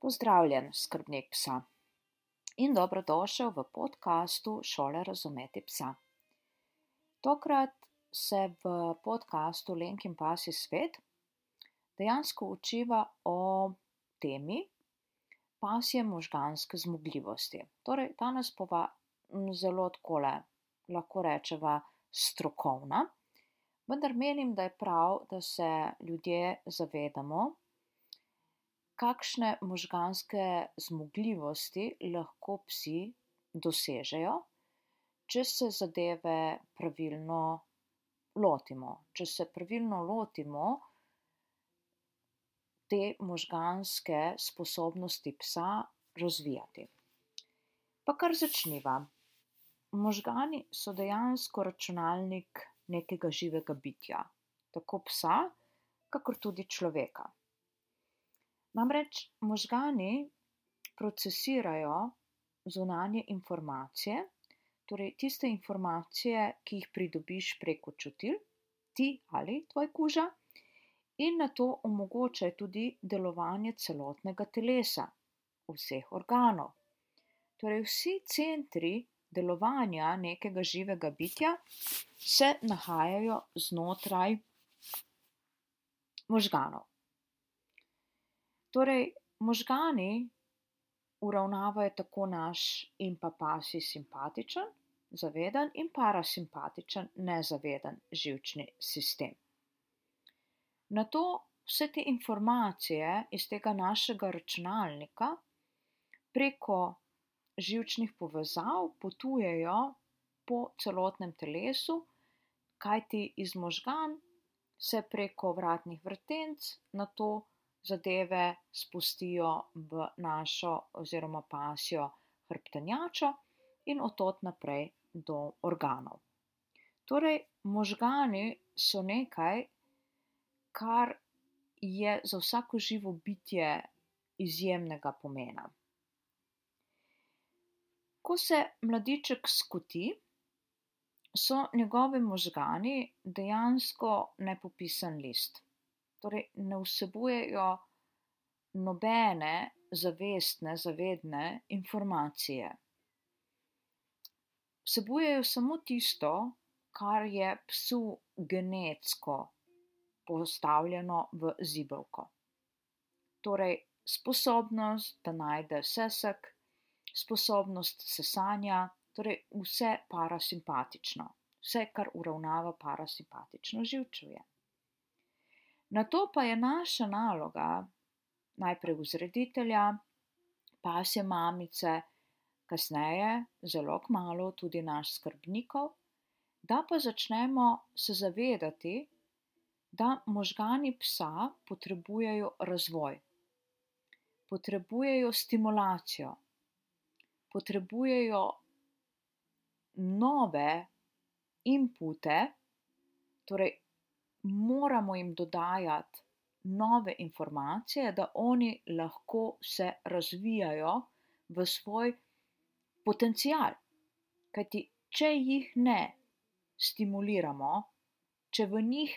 Pozdravljen, skrbnik psa in dobrodošel v podkastu Šole razumeti psa. Tokrat se v podkastu Lenkin pasji svet dejansko učiva o temi pasje možganske zmogljivosti. Torej, danes bova zelo takole, lahko rečeva, strokovna, vendar menim, da je prav, da se ljudje zavedamo, kakšne možganske zmogljivosti lahko psi dosežejo, če se zadeve pravilno lotimo, če se pravilno lotimo te možganske sposobnosti psa razvijati. Pa kar začniva. Možgani so dejansko računalnik nekega živega bitja, tako psa kakor tudi človeka. Namreč možgani procesirajo zunanje informacije, torej tiste informacije, ki jih pridobiš preko čutil, ti ali tvoj kuža, in na to omogočajo tudi delovanje celotnega telesa, vseh organov. Torej, vsi centri delovanja nekega živega bitja se nahajajo znotraj možganov. Torej, možgani uravnavajo tako naš in pa pasji simpatičen, zaveden in parasimpatičen, nezaveden živčni sistem. Na to vse te informacije iz tega našega računalnika preko živčnih povezav potujejo po celotnem telesu, kajti iz možgan se preko vratnih vrtenc na to zadeve spustijo v našo oziroma pasjo hrbtenjačo in otot naprej do organov. Torej, možgani so nekaj, kar je za vsako živo bitje izjemnega pomena. Ko se mladiček skoti, so njegovi možgani dejansko nepopisan list torej ne vsebujejo nobene zavestne, zavedne informacije. Vsebujejo samo tisto, kar je psu genetsko postavljeno v zibelko. Torej, sposobnost, da najde sesek, sposobnost sesanja, torej vse parasimpatično, vse, kar uravnava parasimpatično živčevje. Na to pa je naša naloga, najprej vzreditelja, pasje mamice, kasneje, zelo kmalo, tudi naš skrbnikov, da pa začnemo se zavedati, da možgani psa potrebujejo razvoj, potrebujejo stimulacijo, potrebujejo nove inpute, torej moramo jim dodajati nove informacije, da oni lahko se razvijajo v svoj potencial. Kajti, če jih ne stimuliramo, če v njih,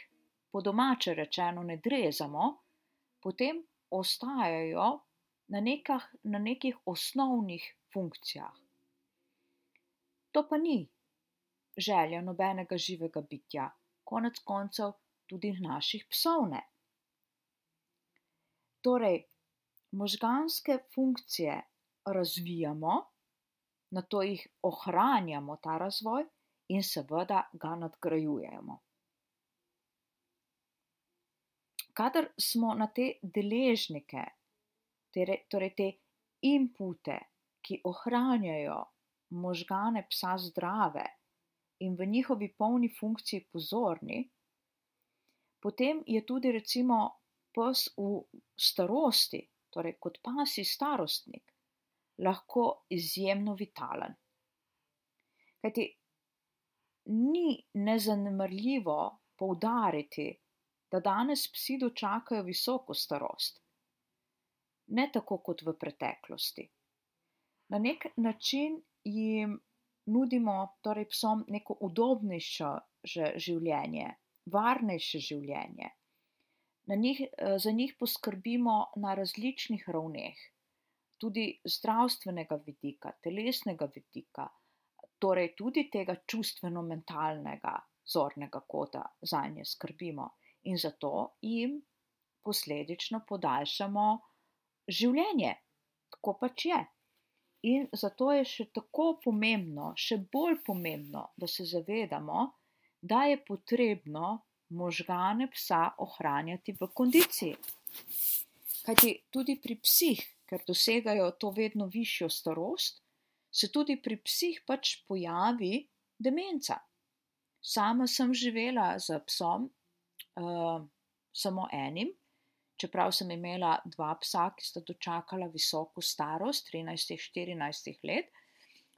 po domače rečeno, ne drezamo, potem ostajajo na, nekah, na nekih osnovnih funkcijah. To pa ni želja nobenega živega bitja. Konec koncev, tudi naših psov ne. Torej, možganske funkcije razvijamo, na to jih ohranjamo, ta razvoj, in seveda ga nadgrajujemo. Kadar smo na te deležnike, torej te inpute, ki ohranjajo možgane psa zdrave in v njihovi polni funkciji pozorni, potem je tudi recimo pes v starosti, torej kot pasi starostnik, lahko izjemno vitalen. Kajti ni nezanemrljivo poudariti, da danes psi dočakajo visoko starost, ne tako kot v preteklosti. Na nek način jim nudimo torej psom neko udobnejše življenje, varnejše življenje. Njih, za njih poskrbimo na različnih ravneh, tudi zdravstvenega vidika, telesnega vidika, torej tudi tega čustveno-mentalnega zornega kota za nje skrbimo in zato jim posledično podaljšamo življenje. Tako pač je. In zato je še tako pomembno, še bolj pomembno, da se zavedamo, da je potrebno možgane psa ohranjati v kondiciji. Kajti tudi pri psih, ker dosegajo to vedno višjo starost, se tudi pri psih pač pojavi demenca. Sama sem živela z psom, uh, samo enim, čeprav sem imela dva psa, ki sta dočakala visoko starost, 13-14 let,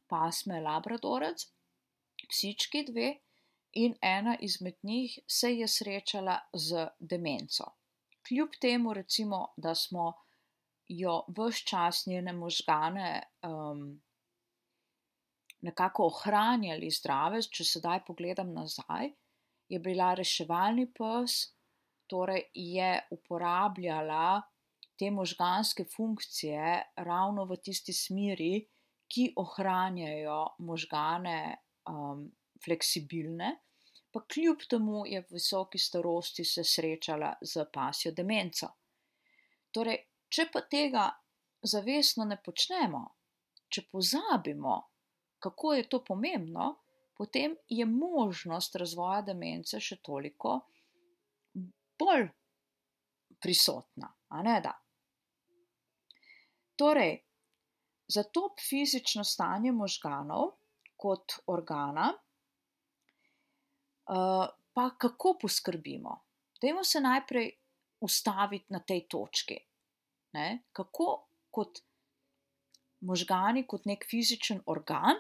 pasme Labradorec, psički dve, in ena izmed njih se je srečala z demenco. Kljub temu, recimo, da smo jo vse čas njene možgane um, nekako ohranjali zdrave, če sedaj pogledam nazaj, je bila reševalni pes, torej je uporabljala te možganske funkcije ravno v tisti smeri, ki ohranjajo možgane um, fleksibilne, pa kljub temu je v visoki starosti se srečala z pasjo demenco. Torej, če pa tega zavestno ne počnemo, če pozabimo, kako je to pomembno, potem je možnost razvoja demence še toliko bolj prisotna. Torej, za to fizično stanje možganov kot organa, pa kako poskrbimo? Dajmo se najprej ustaviti na tej točki. Ne? Kako kot možgani, kot nek fizičen organ,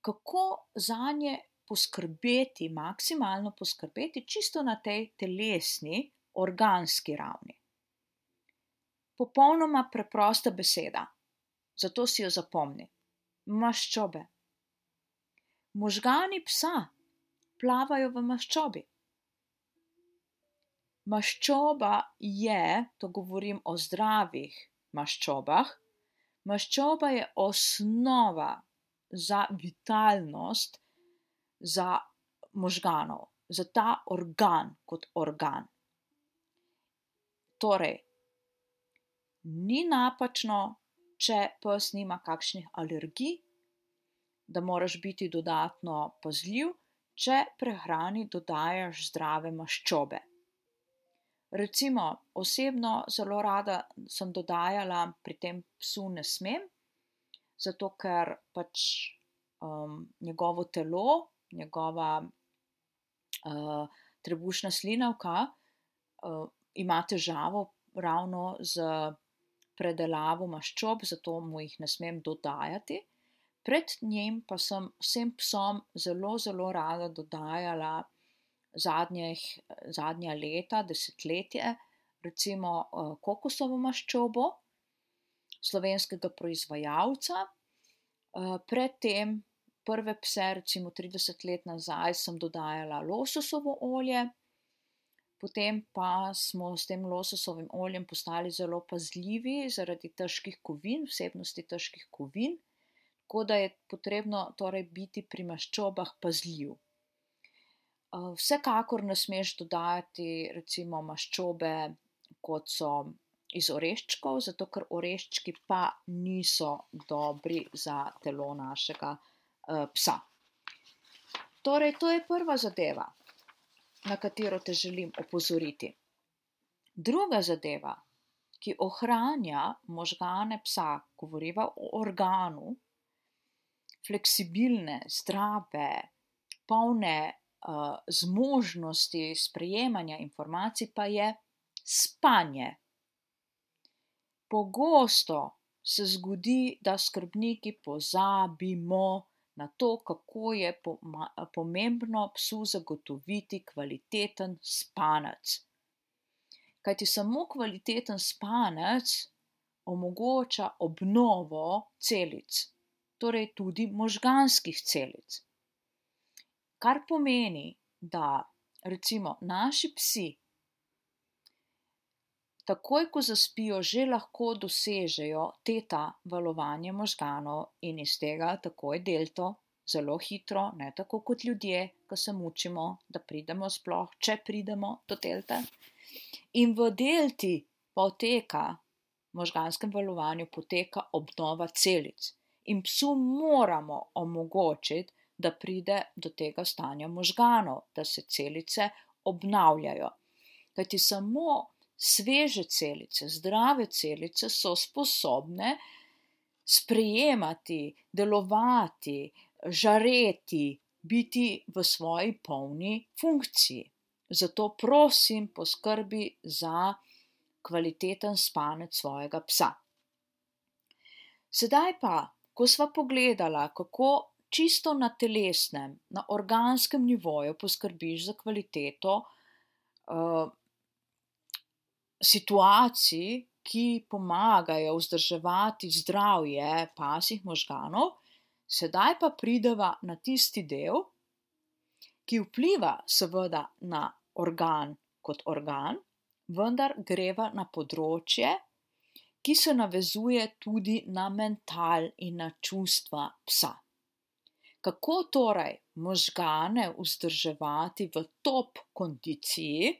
kako za nje poskrbeti, maksimalno poskrbeti, čisto na tej telesni, organski ravni. Popolnoma preprosta beseda, zato si jo zapomni. Maščobe. Možgani psa plavajo v maščobi. Maščoba je, to govorim o zdravih maščobah, maščoba je osnova za vitalnost, za možganov, za ta organ kot organ. Torej, ni napačno, če pes nima kakšnih alergij, da moraš biti dodatno pazljiv, če prehrani dodajaš zdrave maščobe. Recimo, osebno zelo rada sem dodajala pri tem psu ne smem, zato ker pač um, njegovo telo, njegova uh, trebušna slinavka uh, ima težavo ravno z predelavo maščob, zato mu jih ne smem dodajati. Pred njim pa sem vsem psom zelo, zelo rada dodajala zadnjih, zadnja leta, desetletje, recimo uh, kokosovo maščobo slovenskega proizvajalca. Eh, predtem, prve pse, recimo 30 let nazaj, sem dodajala lososovo olje, potem pa smo s tem lososovim oljem postali zelo pazljivi zaradi težkih kovin, vsebnosti težkih kovin, tako da je potrebno torej biti pri maščobah pazljiv. Eh, vsekakor ne smeš dodajati recimo maščobe, kot so iz oreščkov, zato ker oreščki pa niso dobri za telo našega uh, psa. Torej, to je prva zadeva, na katero te želim opozoriti. Druga zadeva, ki ohranja možgane psa, govoriva o organu, fleksibilne, zdrave, polne uh, zmožnosti sprejemanja informacij, pa je spanje. Pogosto se zgodi, da skrbniki pozabimo na to, kako je pomembno psu zagotoviti kvaliteten spanec. Kajti samo kvaliteten spanec omogoča obnovo celic, torej tudi možganskih celic. Kar pomeni, da recimo naši psi takoj ko zaspijo, že lahko dosežejo teta valovanje možganov in iz tega takoj delto. Zelo hitro, ne tako kot ljudje, ki se mučimo, da pridemo sploh, če pridemo do delte. In v delti poteka, v možganskem valovanju poteka obnova celic. In psu moramo omogočiti, da pride do tega stanja možganov, da se celice obnavljajo. Kajti samo sveže celice, zdrave celice so sposobne sprejemati, delovati, žareti, biti v svoji polni funkciji. Zato prosim, poskrbi za kvaliteten spanec svojega psa. Sedaj pa, ko sva pogledala, kako čisto na telesnem, na organskem nivoju poskrbiš za kvaliteto uh, situacij, ki pomagajo vzdrževati zdravje pasih možganov, sedaj pa prideva na tisti del, ki vpliva seveda na organ kot organ, vendar greva na področje, ki se navezuje tudi na mental in na čustva psa. Kako torej možgane vzdrževati v top kondiciji,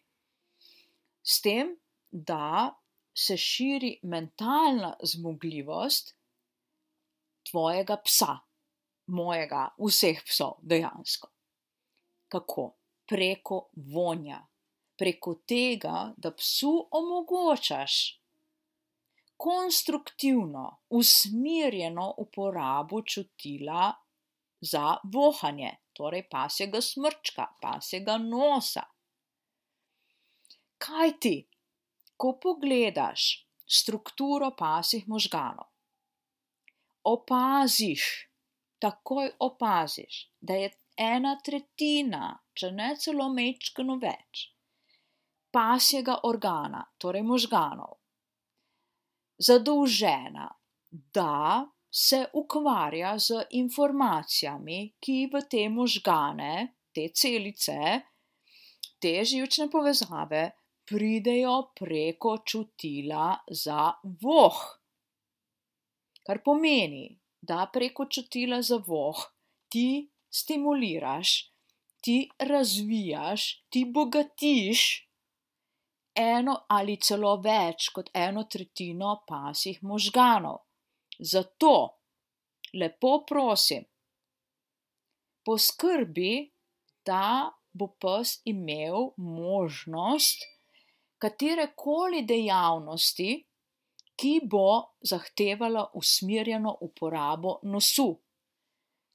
s tem, da se širi mentalna zmogljivost tvojega psa, mojega, vseh psov, dejansko. Kako? Preko vonja, preko tega, da psu omogočaš konstruktivno, usmerjeno uporabo čutila za vohanje, torej pasjega smrčka, pasjega nosa. Kaj ti, ko pogledaš strukturo pasih možganov, opaziš, takoj opaziš, da je ena tretjina, če ne celo mečkano več, pasjega organa, torej možganov, zadolžena, da se ukvarja z informacijami, ki v te možgane, te celice, te živčne povezave pridejo preko čutila za voh. Kar pomeni, da preko čutila za voh ti stimuliraš, ti razvijaš, ti bogatiš eno ali celo več kot eno tretjino pasih možganov. Zato lepo prosim, poskrbi, da bo pes imel možnost katere koli dejavnosti, ki bo zahtevala usmerjeno uporabo nosu.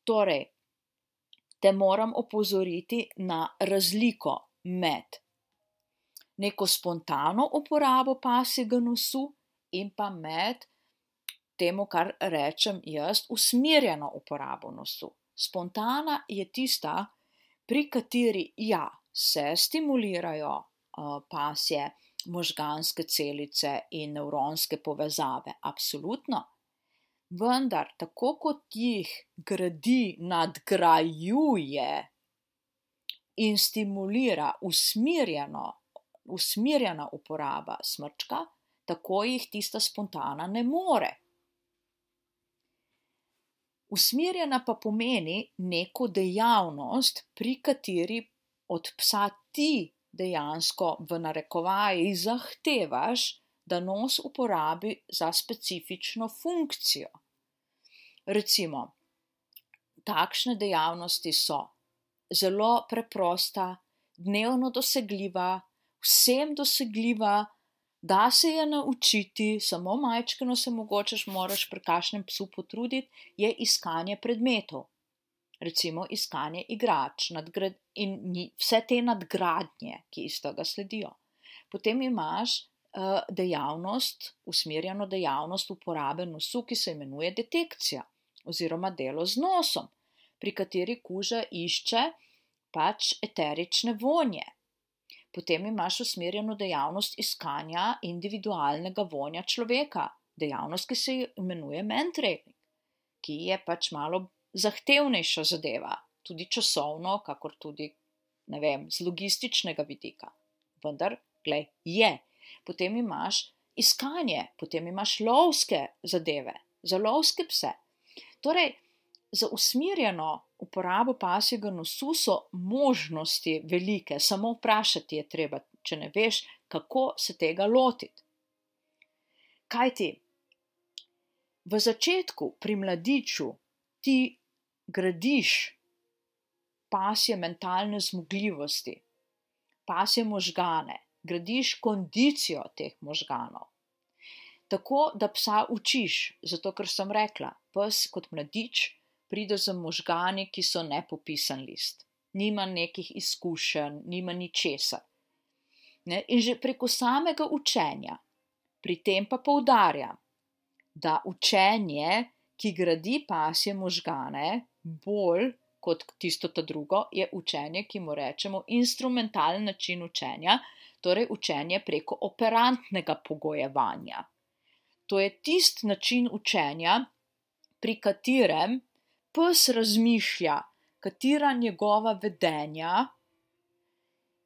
Torej, te moram opozoriti na razliko med neko spontano uporabo pasjega nosu in pa med temu, kar rečem jaz, usmerjeno uporabo nosu. Spontana je tista, pri kateri ja, se stimulirajo pasje možganske celice in nevronske povezave. Absolutno. Vendar, tako kot jih gradi, nadgrajuje in stimulira usmerjeno, usmerjena uporaba smrčka, tako jih tista spontana ne more. Usmerjena pa pomeni neko dejavnost, pri kateri od psa ti dejansko v narekovaji zahtevaš, da nos uporabi za specifično funkcijo. Recimo, takšne dejavnosti so zelo preprosta, dnevno dosegljiva, vsem dosegljiva, da se je naučiti, samo majčkano se mogoče moraš pri kašnem psu potruditi, je iskanje predmetov recimo iskanje igrač in vse te nadgradnje, ki iz tega sledijo. Potem imaš uh, dejavnost, usmerjeno dejavnost uporabe nosu, ki se imenuje detekcija oziroma delo z nosom, pri kateri kuža išče pač eterične vonje. Potem imaš usmerjeno dejavnost iskanja individualnega vonja človeka, dejavnost, ki se imenuje mentrailing, ki je pač malo zahtevnejša zadeva, tudi časovno, kakor tudi vem, z logističnega vidika. Vendar, glej, je. potem imaš iskanje, potem imaš lovske zadeve, za lovske pse. Torej, za usmerjeno uporabo pasjega nosu so možnosti velike, samo vprašati je treba, če ne veš, kako se tega lotiti. Kaj ti? V začetku, pri mladiču, ti gradiš pasje mentalne zmogljivosti, pasje možgane, gradiš kondicijo teh možganov. Tako da psa učiš, zato ker sem rekla, pes kot mladič pride z možgani, ki so nepopisan list, nima nekih izkušenj, nima ničesar. Ne? In že preko samega učenja, pri tem pa poudarjam, da učenje, ki gradi pasje možgane, bolj kot tisto ta drugo, je učenje, ki mu rečemo instrumentalni način učenja, torej učenje preko operantnega pogojevanja. To je tisti način učenja, pri katerem pes razmišlja, katera njegova vedenja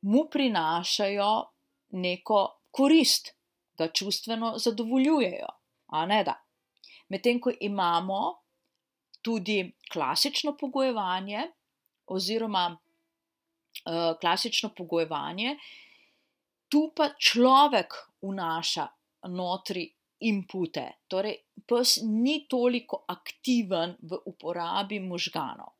mu prinašajo neko korist, ga čustveno zadovoljujejo. Medtem ko imamo tudi klasično pogojevanje, oziroma uh, klasično pogojevanje, tu pa človek vnaša notri inpute, torej pes ni toliko aktiven v uporabi možganov.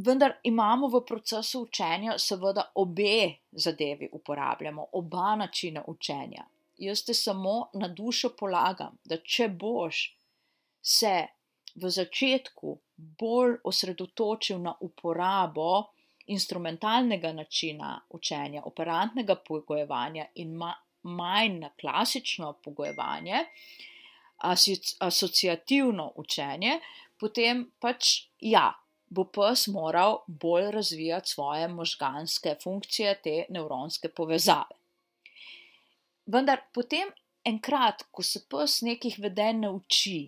Vendar imamo v procesu učenja, seveda, obe zadevi uporabljamo, oba načina učenja. Jaz te samo na dušo polagam, da če boš se v začetku bolj osredotočil na uporabo instrumentalnega načina učenja, operantnega pogojevanja in ma, manj na klasično pogojevanje, asociativno učenje, potem pač ja, bo pes moral bolj razvijati svoje možganske funkcije, te nevronske povezave. Vendar potem, enkrat, ko se pes nekih vedenj nauči,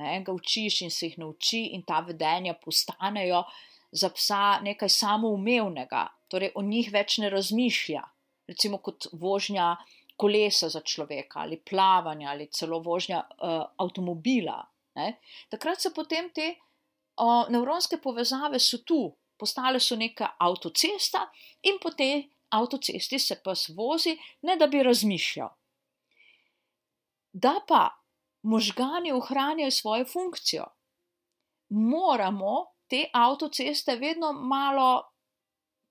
ne, ga učiš in se jih nauči, in ta vedenja postanejo za psa nekaj samoumevnega, torej o njih več ne razmišlja, recimo kot vožnja kolesa za človeka ali plavanje ali celo vožnja uh, avtomobila. Ne. Takrat se potem te o, nevronske povezave so tu, postale so neka avtocesta in po tej avtocesti se pes vozi, ne da bi razmišljal. Da pa možgani ohranjajo svojo funkcijo, moramo te avtoceste vedno malo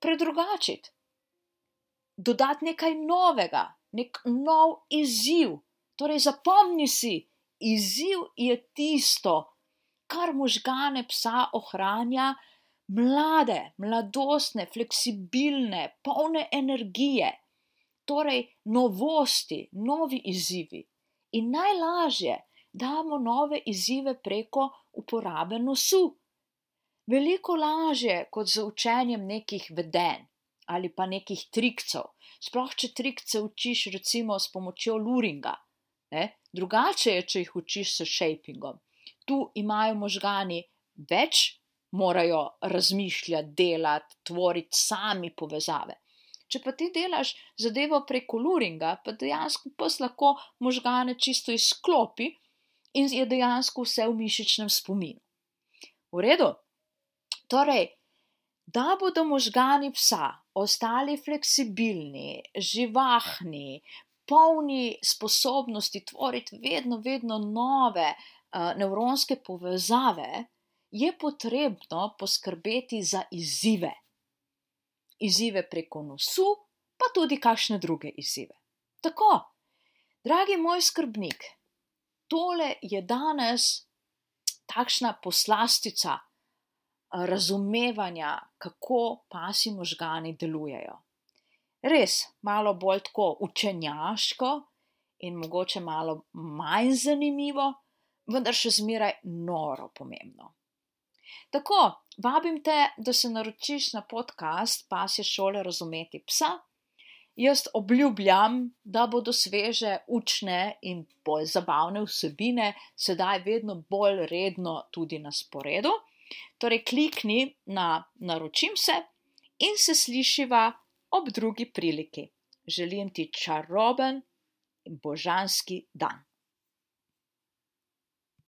predrugačiti, dodati nekaj novega, nek nov izziv. Torej, zapomni si, izziv je tisto, kar možgane psa ohranja mlade, mladostne, fleksibilne, polne energije, torej novosti, novi izzivi. In najlažje damo nove izzive preko uporabe nosu. Veliko lažje kot z učenjem nekih vedenj ali pa nekih trikcev. Sploh če trikce učiš, recimo, s pomočjo luringa. Ne? Drugače je, če jih učiš s shapingom tu imajo možgani več, morajo razmišljati, delati, tvoriti sami povezave. Če pa ti delaš zadevo preko luringa, pa dejansko pes lahko možgane čisto izklopi in je dejansko vse v mišičnem spominu. V redu? Torej, da bodo možgani psa ostali fleksibilni, živahni, polni sposobnosti tvoriti vedno, vedno nove nevronske povezave, je potrebno poskrbeti za izzive. Izzive preko nosu, pa tudi kakšne druge izzive. Tako, dragi moj skrbnik, tole je danes takšna poslastica razumevanja, kako pasi možgani delujejo. Res, malo bolj tako učenjaško in mogoče malo manj zanimivo, vendar še zmeraj noro pomembno. Tako, vabim te, da se naročiš na podcast Pasje šole razumeti psa. Jaz obljubljam, da bodo sveže, učne in bolj zabavne vsebine sedaj vedno bolj redno tudi na sporedu. Torej, klikni na naročim se in se slišiva ob drugi priliki. želim ti čaroben in božanski dan.